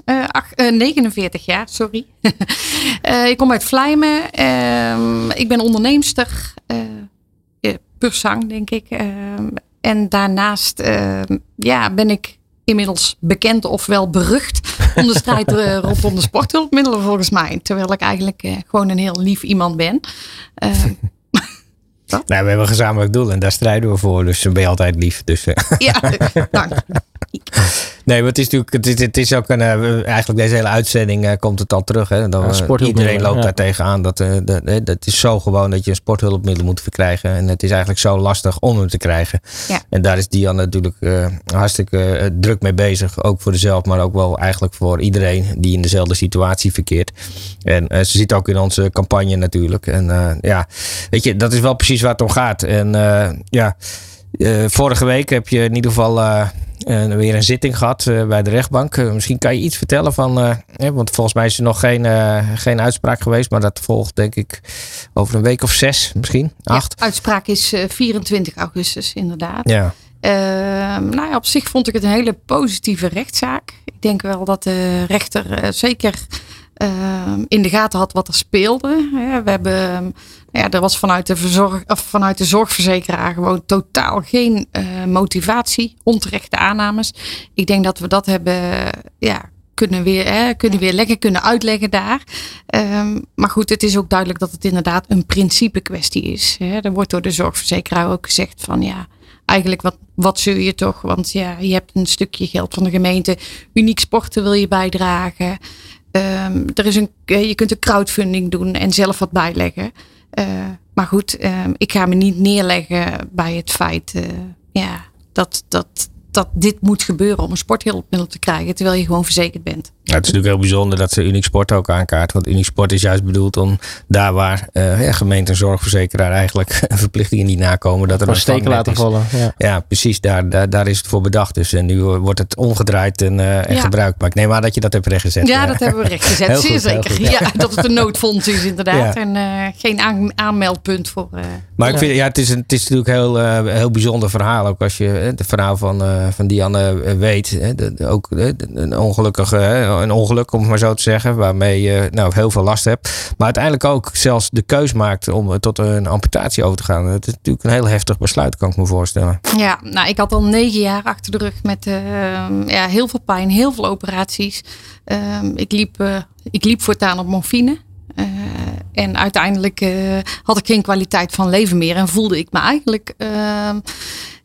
49 jaar, sorry. *laughs* ik kom uit Vlijmen. Ehm, ik ben onderneemster. puur zang, denk ik. Ehm, en daarnaast uh, ja, ben ik inmiddels bekend of wel berucht *laughs* om de strijd uh, rondom de sporthulpmiddelen volgens mij. Terwijl ik eigenlijk uh, gewoon een heel lief iemand ben. Uh, *laughs* nou, we hebben een gezamenlijk doel en daar strijden we voor. Dus ben je altijd lief. Dus, ja, dank. *laughs* Nee, maar het is natuurlijk, het is, het is ook een, uh, eigenlijk deze hele uitzending uh, komt het al terug. Hè? Dan, uh, iedereen loopt ja. daar tegenaan. Dat, dat, dat is zo gewoon dat je een sporthulpmiddel moet verkrijgen. En het is eigenlijk zo lastig om hem te krijgen. Ja. En daar is Dian natuurlijk hartstikke druk mee bezig. Ook voor zichzelf, maar ook wel eigenlijk voor iedereen die in dezelfde situatie verkeert. En ze zit ook in onze campagne natuurlijk. En ja, weet je, dat is wel precies waar het om gaat. En ja, vorige week heb je in ieder geval uh, weer een zitting gehad uh, bij de rechtbank. Misschien kan je iets vertellen van. want volgens mij is er nog geen, geen uitspraak geweest. Maar dat volgt denk ik over een week of zes, misschien. Acht. Ja, uitspraak is 24 augustus, inderdaad. Ja. Ehm, nou ja, op zich vond ik het een hele positieve rechtszaak. Ik denk wel dat de rechter zeker ehm, in de gaten had wat er speelde. we hebben ja, er was vanuit de, verzorg, of vanuit de zorgverzekeraar gewoon totaal geen uh, motivatie, onterechte aannames. Ik denk dat we dat hebben ja, kunnen, weer, hè, kunnen weer lekker kunnen uitleggen daar. Um, maar goed, het is ook duidelijk dat het inderdaad een principe kwestie is. Hè. Er wordt door de zorgverzekeraar ook gezegd van ja, eigenlijk wat, wat zul je toch? Want ja, je hebt een stukje geld van de gemeente. Uniek sporten wil je bijdragen. Um, er is een, je kunt een crowdfunding doen en zelf wat bijleggen. Uh, maar goed, uh, ik ga me niet neerleggen bij het feit uh, ja, dat, dat, dat dit moet gebeuren om een sporthulpmiddel te krijgen, terwijl je gewoon verzekerd bent. Ja, het is natuurlijk heel bijzonder dat ze Unique Sport ook aankaart. Want Unique Sport is juist bedoeld om daar waar uh, ja, gemeente en zorgverzekeraar eigenlijk *laughs* verplichtingen niet nakomen. Dat er een steken laten is. vallen. Ja, ja precies. Daar, daar, daar, is het voor bedacht. Dus en nu wordt het omgedraaid en, uh, en ja. gebruikt. Maar ik neem aan dat je dat hebt rechtgezet. Ja, dat hebben we rechtgezet. *laughs* Zeer goed, zeker. Ja, *laughs* dat het een noodfonds is inderdaad. En uh, geen aan, aanmeldpunt voor. maar ik vind, ja, het is, een, het is natuurlijk een heel, heel bijzonder verhaal. Ook als je het verhaal van, van Dianne weet. Hè, de, ook een ongelukkige een ongeluk, om het maar zo te zeggen. Waarmee je nou, heel veel last hebt. Maar uiteindelijk ook zelfs de keus maakt om tot een amputatie over te gaan. Dat is natuurlijk een heel heftig besluit, kan ik me voorstellen. Ja, nou, ik had al negen jaar achter de rug met uh, ja, heel veel pijn, heel veel operaties. Uh, ik, liep, uh, ik liep voortaan op morfine. Uh, en uiteindelijk had ik geen kwaliteit van leven meer en voelde ik me eigenlijk uh,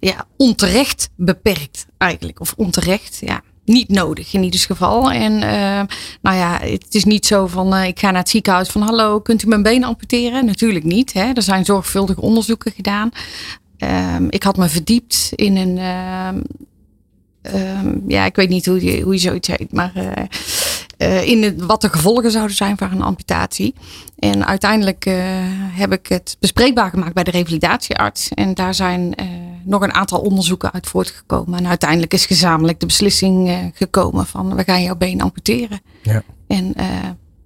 ja, onterecht beperkt. Eigenlijk. Of onterecht, ja niet nodig in ieder geval. En uh, nou ja, het is niet zo van uh, ik ga naar het ziekenhuis van hallo, kunt u mijn been amputeren? Natuurlijk niet. Hè? Er zijn zorgvuldige onderzoeken gedaan. Uh, ik had me verdiept in een, ja, ik weet niet hoe je, hoe je zoiets heet, maar uh, in het, wat de gevolgen zouden zijn van een amputatie. En uiteindelijk uh, heb ik het bespreekbaar gemaakt bij de revalidatiearts. En daar zijn uh, nog een aantal onderzoeken uit voortgekomen. En uiteindelijk is gezamenlijk de beslissing gekomen van we gaan jouw been amputeren. Ja. En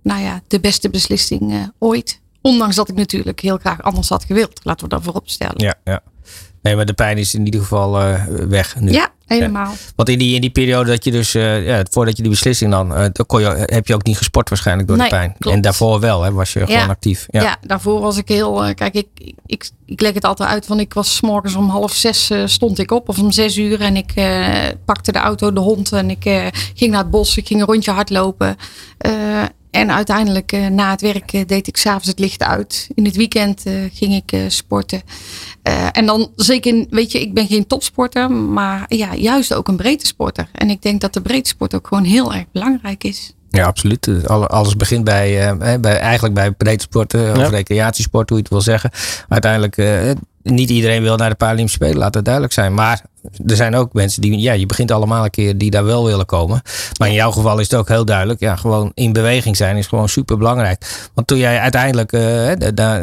nou ja, de beste beslissing ooit. Ondanks dat ik natuurlijk heel graag anders had gewild. Laten we dat voorop stellen. Ja, ja. Nee, maar de pijn is in ieder geval weg nu. Ja, helemaal. Ja. Want in die, in die periode dat je dus, uh, ja, voordat je die beslissing nam, uh, kon je, heb je ook niet gesport waarschijnlijk door nee, de pijn. Klopt. En daarvoor wel, hè, was je gewoon actief. Ja. ja. daarvoor was ik heel, kijk, ik, ik, ik leg het altijd uit, want ik was s morgens om half zes stond ik op, of om zes uur. En ik pakte de auto, de hond en ik ging naar het bos. Ik ging een rondje hardlopen. En uiteindelijk uh, na het werk uh, deed ik s'avonds het licht uit. In het weekend uh, ging ik sporten. en dan zeker, weet je, ik ben geen topsporter, maar ja, juist ook een breedte sporter. En ik denk dat de breedte sport ook gewoon heel erg belangrijk is. Ja, absoluut. Alles begint bij, bij eigenlijk bij breedte sporten of recreatiesport, hoe je het wil zeggen. Uiteindelijk niet iedereen wil naar de Paralympische Spelen, laat het duidelijk zijn. Maar er zijn ook mensen die, ja, je begint allemaal een keer die daar wel willen komen. Maar in jouw geval is het ook heel duidelijk, ja, gewoon in beweging zijn is gewoon super belangrijk. Want toen jij uiteindelijk, uh,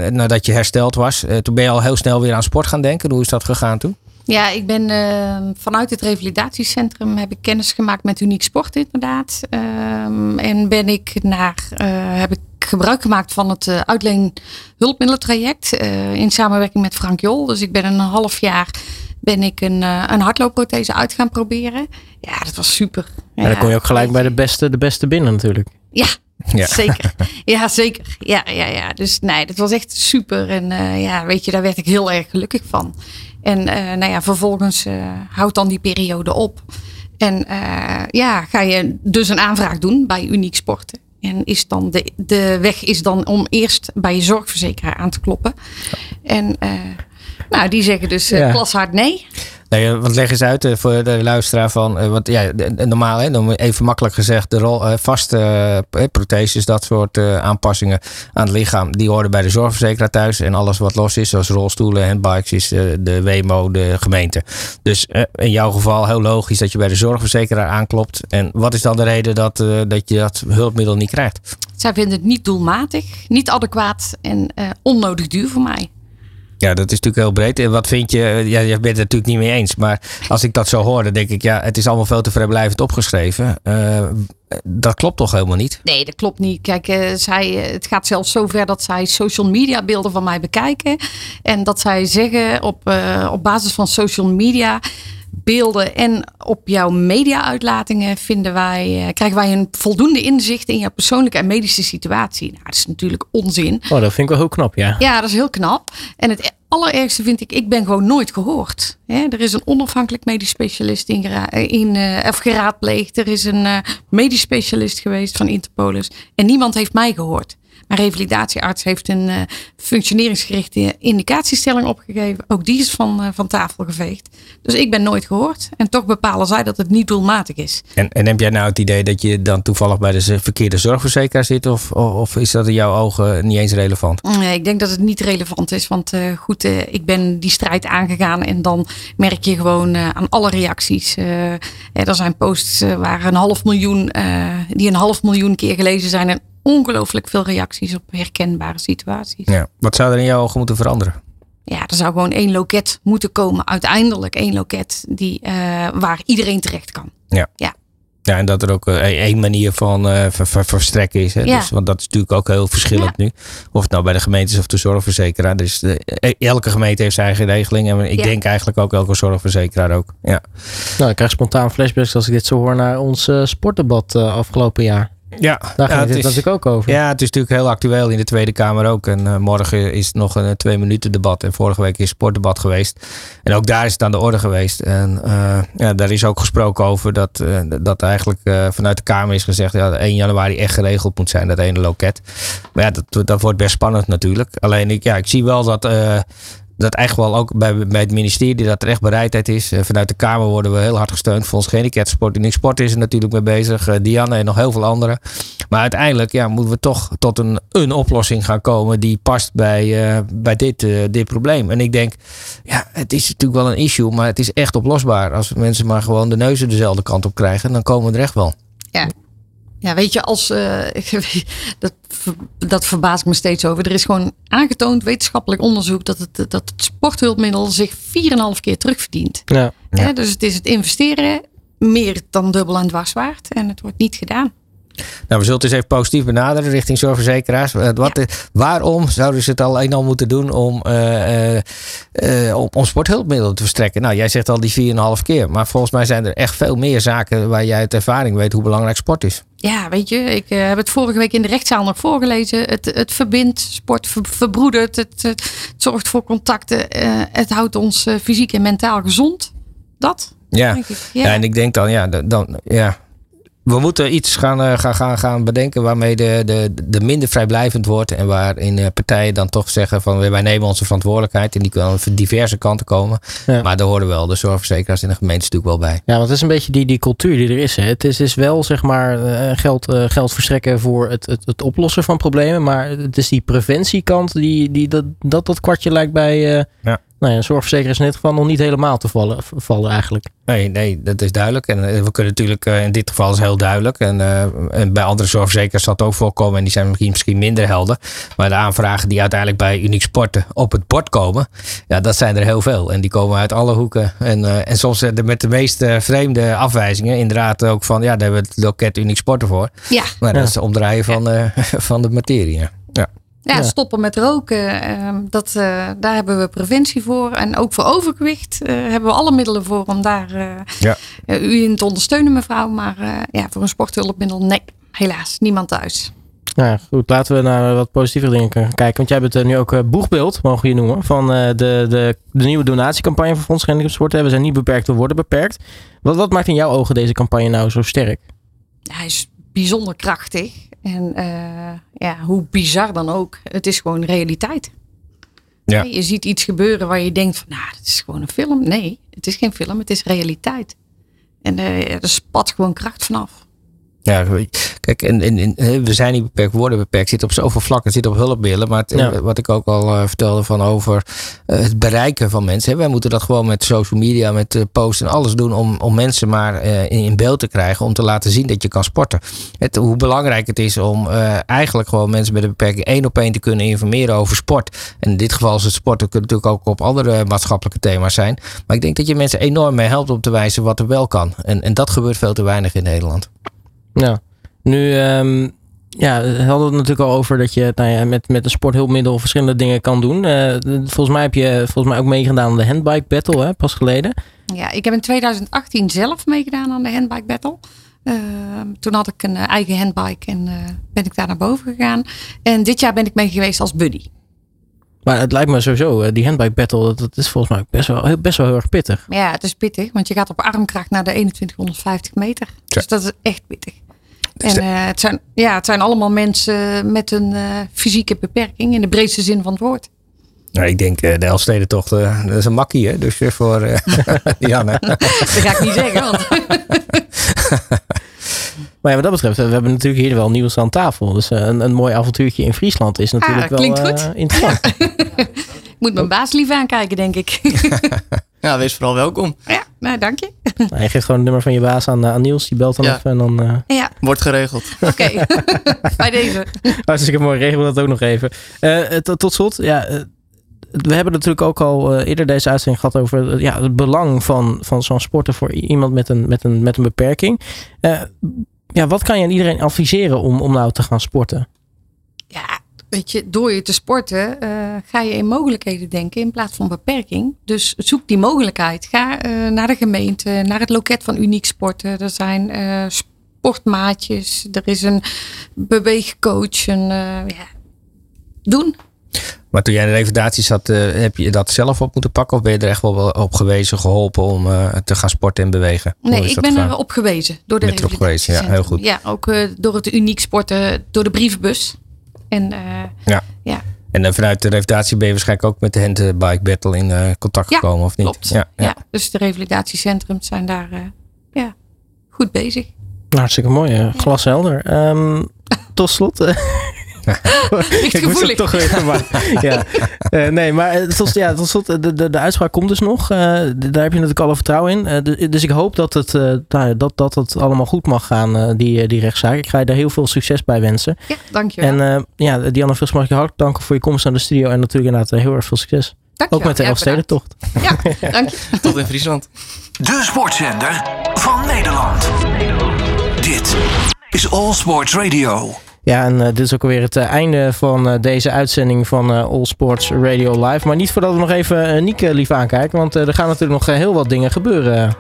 nadat je hersteld was, uh, toen ben je al heel snel weer aan sport gaan denken. Hoe is dat gegaan toen? Ja, ik ben uh, vanuit het revalidatiecentrum heb ik kennis gemaakt met Uniek Sport inderdaad. Um, en ben ik naar, heb ik gebruik gemaakt van het uh, uitleen hulpmiddelentraject uh, in samenwerking met Frank Jol. Dus ik ben een half jaar ben ik een, een hardloopprothese uit gaan proberen. Ja, dat was super. Ja, dan kon je ook gelijk bij de beste, de beste binnen natuurlijk. Ja, ja. Zeker. *laughs* Ja, zeker. Ja, ja, ja. Dus nee, dat was echt super. En uh, ja, weet je, daar werd ik heel erg gelukkig van. En uh, nou ja, vervolgens uh, houdt dan die periode op. En ja, ga je dus een aanvraag doen bij Uniek Sporten. En is dan de, de weg is dan om eerst bij je zorgverzekeraar aan te kloppen. En uh, nou, die zeggen dus uh, ja. klashard nee. Nee, wat leg eens uit uh, voor de luisteraar van, uh, want ja, normaal, even makkelijk gezegd, de rol, vaste protheses, dat soort aanpassingen aan het lichaam, die horen bij de zorgverzekeraar thuis. En alles wat los is, zoals rolstoelen en bikes, is de WMO, de gemeente. Dus in jouw geval heel logisch dat je bij de zorgverzekeraar aanklopt. En wat is dan de reden dat, dat je dat hulpmiddel niet krijgt? Zij vinden het niet doelmatig, niet adequaat en onnodig duur voor mij. Ja, dat is natuurlijk heel breed. En wat vind je? Ja, je bent het natuurlijk niet mee eens. Maar als ik dat zo hoor, dan denk ik, ja, het is allemaal veel te vrijblijvend opgeschreven. Uh, dat klopt toch helemaal niet? Nee, dat klopt niet. Kijk, uh, zij, het gaat zelfs zover dat zij social media beelden van mij bekijken. En dat zij zeggen op, op basis van social media beelden en op jouw media-uitlatingen vinden wij, krijgen wij een voldoende inzicht in jouw persoonlijke en medische situatie. Nou, dat is natuurlijk onzin. Oh, dat vind ik wel heel knap, ja. Ja, dat is heel knap. En het allerergste vind ik, ik ben gewoon nooit gehoord. er is een onafhankelijk medisch specialist in, in uh, of geraadpleegd. Er is een uh, medisch specialist geweest van Interpolis. En niemand heeft mij gehoord. Mijn revalidatiearts heeft een uh, functioneringsgerichte indicatiestelling opgegeven. Ook die is van, uh, van tafel geveegd. Dus ik ben nooit gehoord. En toch bepalen zij dat het niet doelmatig is. En, en heb jij nou het idee dat je dan toevallig bij de verkeerde zorgverzekeraar zit? Of, of is dat in jouw ogen niet eens relevant? Nee, ik denk dat het niet relevant is. Want uh, goed, ik ben die strijd aangegaan. En dan merk je gewoon aan alle reacties. er zijn posts waar een half miljoen, die een half miljoen keer gelezen zijn. En ongelooflijk veel reacties op herkenbare situaties. Ja. Wat zou er in jouw ogen moeten veranderen? Ja, er zou gewoon één loket moeten komen. Uiteindelijk één loket die, uh, waar iedereen terecht kan. Ja. ja. Ja, en dat er ook uh, één manier van uh, ver, ver, verstrekken is. Hè? Ja. Dus, want dat is natuurlijk ook heel verschillend ja. nu. Of het nou bij de gemeentes of de zorgverzekeraar. Dus de, elke gemeente heeft zijn eigen regeling. En ik ja. denk eigenlijk ook elke zorgverzekeraar ook. Ja. Nou, ik krijg spontaan flashbacks als ik dit zo hoor naar ons sportdebat afgelopen jaar. Ja, daar gaat ja, het natuurlijk ook over. Ja, het is natuurlijk heel actueel in de Tweede Kamer ook. En uh, morgen is nog een twee minuten debat. En vorige week is het sportdebat geweest. En ook daar is het aan de orde geweest. En uh, ja, daar is ook gesproken over dat, uh, dat eigenlijk vanuit de Kamer is gezegd... Ja, 1 januari echt geregeld moet zijn, dat ene loket. Maar ja, dat, dat wordt best spannend natuurlijk. Alleen ik, ja, ik zie wel dat dat echt wel ook bij, bij het ministerie dat er echt bereidheid is. Uh, vanuit de Kamer worden we heel hard gesteund. Fonds Gehandicapten Sport. Uniek Sport is er natuurlijk mee bezig. Uh, Diane en nog heel veel anderen. Maar uiteindelijk ja, moeten we toch tot een, een oplossing gaan komen die past bij, uh, bij dit, dit probleem. En ik denk, ja, het is natuurlijk wel een issue, maar het is echt oplosbaar. Als mensen maar gewoon de neuzen dezelfde kant op krijgen, dan komen we er echt wel. Ja, ja, weet je, als, uh, *laughs* dat, dat verbaast me steeds over. Er is gewoon aangetoond, wetenschappelijk onderzoek, dat het, dat het sporthulpmiddel zich 4,5 keer terugverdient. Ja. Ja, dus het is het investeren meer dan dubbel en dwars waard. En het wordt niet gedaan. Nou, we zullen het eens even positief benaderen richting zorgverzekeraars. Wat, ja. Waarom zouden ze het alleen al moeten doen om, uh, uh, om, om sporthulpmiddelen te verstrekken? Nou, jij zegt al die 4,5 keer. Maar volgens mij zijn er echt veel meer zaken waar jij uit ervaring weet hoe belangrijk sport is. Ja, weet je, ik uh, heb het vorige week in de rechtszaal nog voorgelezen. Het, het verbindt, sport ver, verbroedert, het, het, zorgt voor contacten. Uh, het houdt ons uh, fysiek en mentaal gezond. Dat? Ja. Ja. ja. en ik denk dan, ja, dan, ja, we moeten iets gaan, uh, gaan, gaan, gaan bedenken waarmee de, de, de minder vrijblijvend wordt. En waarin uh, partijen dan toch zeggen van wij nemen onze verantwoordelijkheid. En die kunnen van diverse kanten komen. Ja. Maar daar horen wel de zorgverzekeraars in de gemeente natuurlijk wel bij. Ja, want het is een beetje die, die cultuur die er is. Hè. Het is, is wel zeg maar uh, geld, geld verstrekken voor het, het, het oplossen van problemen. Maar het is die preventiekant die, die dat, dat, dat kwartje lijkt bij... ja nou ja, zorgverzekeraars in dit geval nog niet helemaal te vallen, vallen eigenlijk. Nee, nee, dat is duidelijk. En we kunnen natuurlijk, in dit geval is heel duidelijk. En, uh, en bij andere zorgverzekeraars zal het ook voorkomen. En die zijn misschien, misschien minder helder. Maar de aanvragen die uiteindelijk bij Uniek Sporten op het bord komen. Ja, dat zijn er heel veel. En die komen uit alle hoeken. En, uh, en soms met de meest vreemde afwijzingen. Inderdaad ook van, ja, daar hebben we het loket Uniek Sporten voor. Ja. Maar dat is het omdraaien van, ja. uh, *laughs* van de materie. Ja. Stoppen met roken. Dat, uh, daar hebben we preventie voor. En ook voor overgewicht uh, hebben we alle middelen voor om daar uh, ja. u in te ondersteunen, mevrouw. Maar ja, voor een sporthulpmiddel, nee, helaas, niemand thuis. Nou goed, laten we naar wat positieve dingen kijken. Want jij bent nu ook boegbeeld, mogen we je noemen, van de, de, de nieuwe donatiecampagne van Fonds Gehandicapten Sport. We zijn niet beperkt, we worden beperkt. Wat, wat maakt in jouw ogen deze campagne nou zo sterk? Hij is bijzonder krachtig. En uh, ja, hoe bizar dan ook, het is gewoon realiteit. Ja. Je ziet iets gebeuren waar je denkt van, nou, het is gewoon een film. Nee, het is geen film, het is realiteit. En uh, er spat gewoon kracht vanaf. Ja, kijk, en, en, en, we zijn niet beperkt, we worden beperkt. Zit op zoveel vlakken, zit op hulpmiddelen. Maar het, ja. wat ik ook al uh, vertelde van over uh, het bereiken van mensen. Hè. Wij moeten dat gewoon met social media, met uh, posts en alles doen om, om mensen maar in, in, beeld te krijgen. Om te laten zien dat je kan sporten. Het, hoe belangrijk het is om eigenlijk gewoon mensen met een beperking één op één te kunnen informeren over sport. En in dit geval is het sport. Dat kunnen natuurlijk ook op andere maatschappelijke thema's zijn. Maar ik denk dat je mensen enorm mee helpt om te wijzen wat er wel kan. En, en dat gebeurt veel te weinig in Nederland. Ja, nu um, ja, we hadden het natuurlijk al over dat je nou ja, met, met een sporthulpmiddel verschillende dingen kan doen. Uh, volgens mij heb je volgens mij ook meegedaan aan de handbike battle, hè, pas geleden. Ja, ik heb in 2018 zelf meegedaan aan de handbike battle. Uh, toen had ik een uh, eigen handbike en ben ik daar naar boven gegaan. En dit jaar ben ik mee geweest als buddy. Maar het lijkt me sowieso, die handbike battle, dat is volgens mij best wel, best wel heel erg pittig. Ja, het is pittig, want je gaat op armkracht naar de 2150 meter. Dus dat is echt pittig. Dus en eh, het, zijn, ja, het zijn allemaal mensen met een eh, fysieke beperking in de breedste zin van het woord. Nou, ik denk eh, de Elfstedentocht, eh dat is een makkie, hè? Dus voor eh *laughs* Janne. *laughs* Dat ga ik niet zeggen, want *laughs* Maar ja, wat dat betreft, we hebben natuurlijk hier wel nieuws aan tafel. Dus een, een mooi avontuurtje in Friesland is natuurlijk wel klinkt eh, goed. interessant. ik moet mijn baas lief aankijken, denk ik. Ja, wees vooral welkom. ja, nou, dank je. *laughs* Nou, je geeft gewoon het nummer van je baas aan, eh, aan Niels, die belt dan Ja. even en dan... eh, Ja, Wordt geregeld. oké. *laughs* Bij deze. Hartstikke mooi, regel dat ook nog even. Eh, tot, slot, ja, we hebben natuurlijk ook al eerder deze uitzending gehad over ja, het belang van, van zo'n sporten voor iemand met een, met een, met een beperking. Eh, ja, wat kan je aan iedereen adviseren om, om nou te gaan sporten? Ja, weet je, door je te sporten eh, ga je in mogelijkheden denken in plaats van beperking. Dus zoek die mogelijkheid. Ga eh, naar de gemeente, naar het loket van Uniek Sporten. Er zijn eh, sportmaatjes, er is een beweegcoach. Een, ja, doen. Maar toen jij in de revalidatie zat, heb je dat zelf op moeten pakken? Of ben je er echt wel op gewezen, geholpen om te gaan sporten en bewegen? Nee, ik ben gegaan? erop gewezen door de gewezen, ja, heel goed. Ja, ook door het Uniek Sporten, door de brievenbus. En eh, Ja. ja, En eh, vanuit de revalidatie ben je waarschijnlijk ook met de handbike battle in eh, contact Ja, gekomen, of niet? klopt. Ja, Ja, ja. dus de revalidatiecentrums zijn daar eh, ja, goed bezig. Hartstikke mooi, glashelder. Ehm, *laughs* tot slot. Ik moest gevoelig. het toch even maken. *laughs* ja. Eh, nee, maar tot, ja, tot slot, de, de, de uitspraak komt dus nog. Eh, daar heb je natuurlijk alle vertrouwen in. Eh, de- dus ik hoop dat het, eh, nou, dat, dat het allemaal goed mag gaan, die, die rechtszaak. Ik ga je daar heel veel succes bij wensen. Ja, dankjewel. En eh, ja, Diana Vils mag ik je hartelijk danken voor je komst naar de studio. En natuurlijk inderdaad heel erg veel succes. dankjewel. Ook met de Ja, Elfstedentocht. bedankt. Ja, dank je. *laughs* Tot in Friesland. De sportzender van Nederland. Dit is All Sports Radio. Ja, en eh, dit is ook alweer het eh, einde van eh, deze uitzending van All Sports Radio Live. Maar niet voordat we nog even Nieke lief aankijken. Want er gaan natuurlijk nog heel wat dingen gebeuren.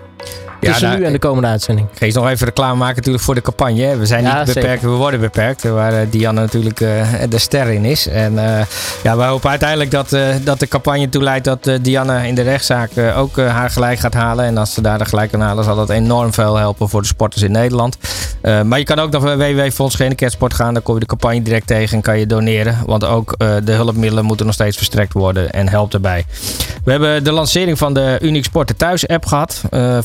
Tussen daar- nu en de komende uitzending. Ik ga je nog even reclame maken natuurlijk voor de campagne. hè. We zijn Ja, niet beperkt, we worden beperkt. Waar eh, Diana natuurlijk eh, de ster in is. En eh, ja, wij hopen uiteindelijk dat, dat de campagne toe leidt dat Diana in de rechtszaak ook haar gelijk gaat halen. En als ze daar de gelijk kan halen, zal dat enorm veel helpen voor de sporters in Nederland. Maar je kan ook naar www.fonds Gehandicapsport gaan. Daar kom je de campagne direct tegen en kan je doneren. Want ook de hulpmiddelen moeten nog steeds verstrekt worden en helpt erbij. We hebben de lancering van de Unique Sporten Thuis app gehad. Eh,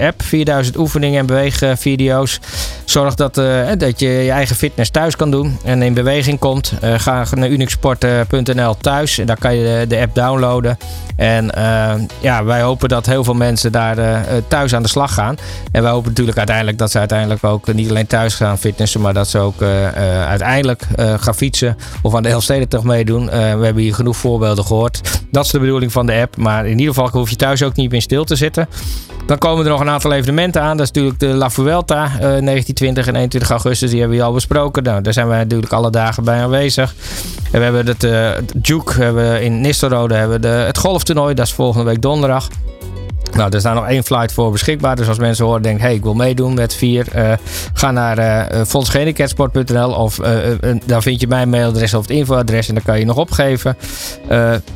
app. 4000 oefeningen en beweegvideo's. Zorg dat, eh, dat je je eigen fitness thuis kan doen en in beweging komt. Eh, ga naar uniquesporten.nl thuis. En daar kan je de, app downloaden. En eh, ja, wij hopen dat heel veel mensen daar eh, thuis aan de slag gaan. En wij hopen natuurlijk uiteindelijk dat ze uiteindelijk ook niet alleen thuis gaan fitnessen, maar dat ze ook eh, eh, uiteindelijk eh, gaan fietsen of aan de Elfstedentocht meedoen. Eh, we hebben hier genoeg voorbeelden gehoord. Dat is de bedoeling van de app. Maar in ieder geval hoef je thuis ook niet meer stil te zitten. Dan komen er nog een aantal evenementen aan. Dat is natuurlijk de La Vuelta, eh 19, 20 en 21 augustus. Die hebben we al besproken. Nou, daar zijn wij natuurlijk alle dagen bij aanwezig. En we hebben het, eh het Juke we hebben in Nistelrode hebben we de, het golftoernooi. Dat is volgende week donderdag. Nou, er is nog één flight voor beschikbaar. Dus als mensen horen, denken, hey, ik wil meedoen met vier. eh, ga naar fondsgehandicapsport.nl of daar vind je mijn mailadres of het infoadres en dan kan je nog opgeven.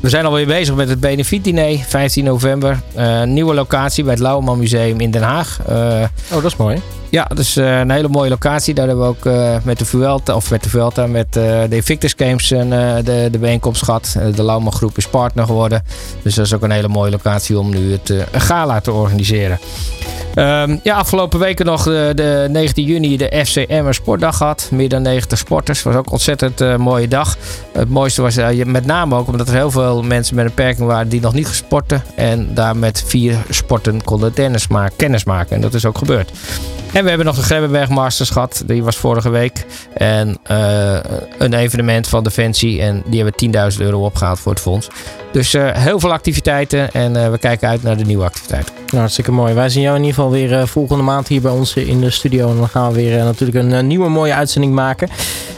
We zijn alweer bezig met het benefietdiner, 15 november. Nieuwe locatie bij het Lauwman Museum in Den Haag. Oh, dat is mooi. Ja, dus eh, een hele mooie locatie. Daar hebben we ook eh, met de Vuelta, of met de Vuelta, met eh, de Invictus Games de, de bijeenkomst gehad. Eh, de Lauwman Groep is partner geworden. Dus dat is ook een hele mooie locatie om nu het gala te organiseren. Ehm, ja, afgelopen weken nog de, de 19 juni de FC Emmer Sportdag gehad. Meer dan 90 sporters. Was ook ontzettend eh, mooie dag. Het mooiste was eh, je- met name ook omdat er heel veel mensen met een beperking waren die nog niet gesporten. En daar met vier sporten konden tennis maken, kennis maken. En dat is ook gebeurd. En we hebben nog de Grebbeberg Masters gehad. Die was vorige week. En eh, een evenement van Defensie. En die hebben 10.000 euro opgehaald voor het fonds. Dus eh, heel veel activiteiten. En eh, we kijken uit naar de nieuwe activiteiten. Nou, hartstikke mooi. Wij zien jou in ieder geval weer eh, volgende maand hier bij ons in de studio. En dan gaan we weer eh, natuurlijk een eh, nieuwe mooie uitzending maken.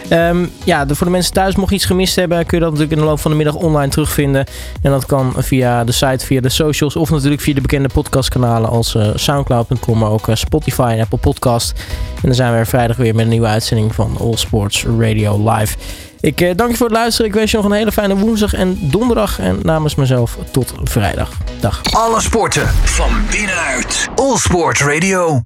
Ehm, ja, voor de mensen thuis, mocht je iets gemist hebben, kun je dat natuurlijk in de loop van de middag online terugvinden. En dat kan via de site, via de socials of natuurlijk via de bekende podcastkanalen als soundcloud.com, maar ook Spotify en Apple Podcast. En dan zijn we er vrijdag weer met een nieuwe uitzending van All Sports Radio Live. Ik eh, dank je voor het luisteren. Ik wens je nog een hele fijne woensdag en donderdag. En namens mezelf tot vrijdag. Dag. Alle sporten van binnenuit. All Sports Radio.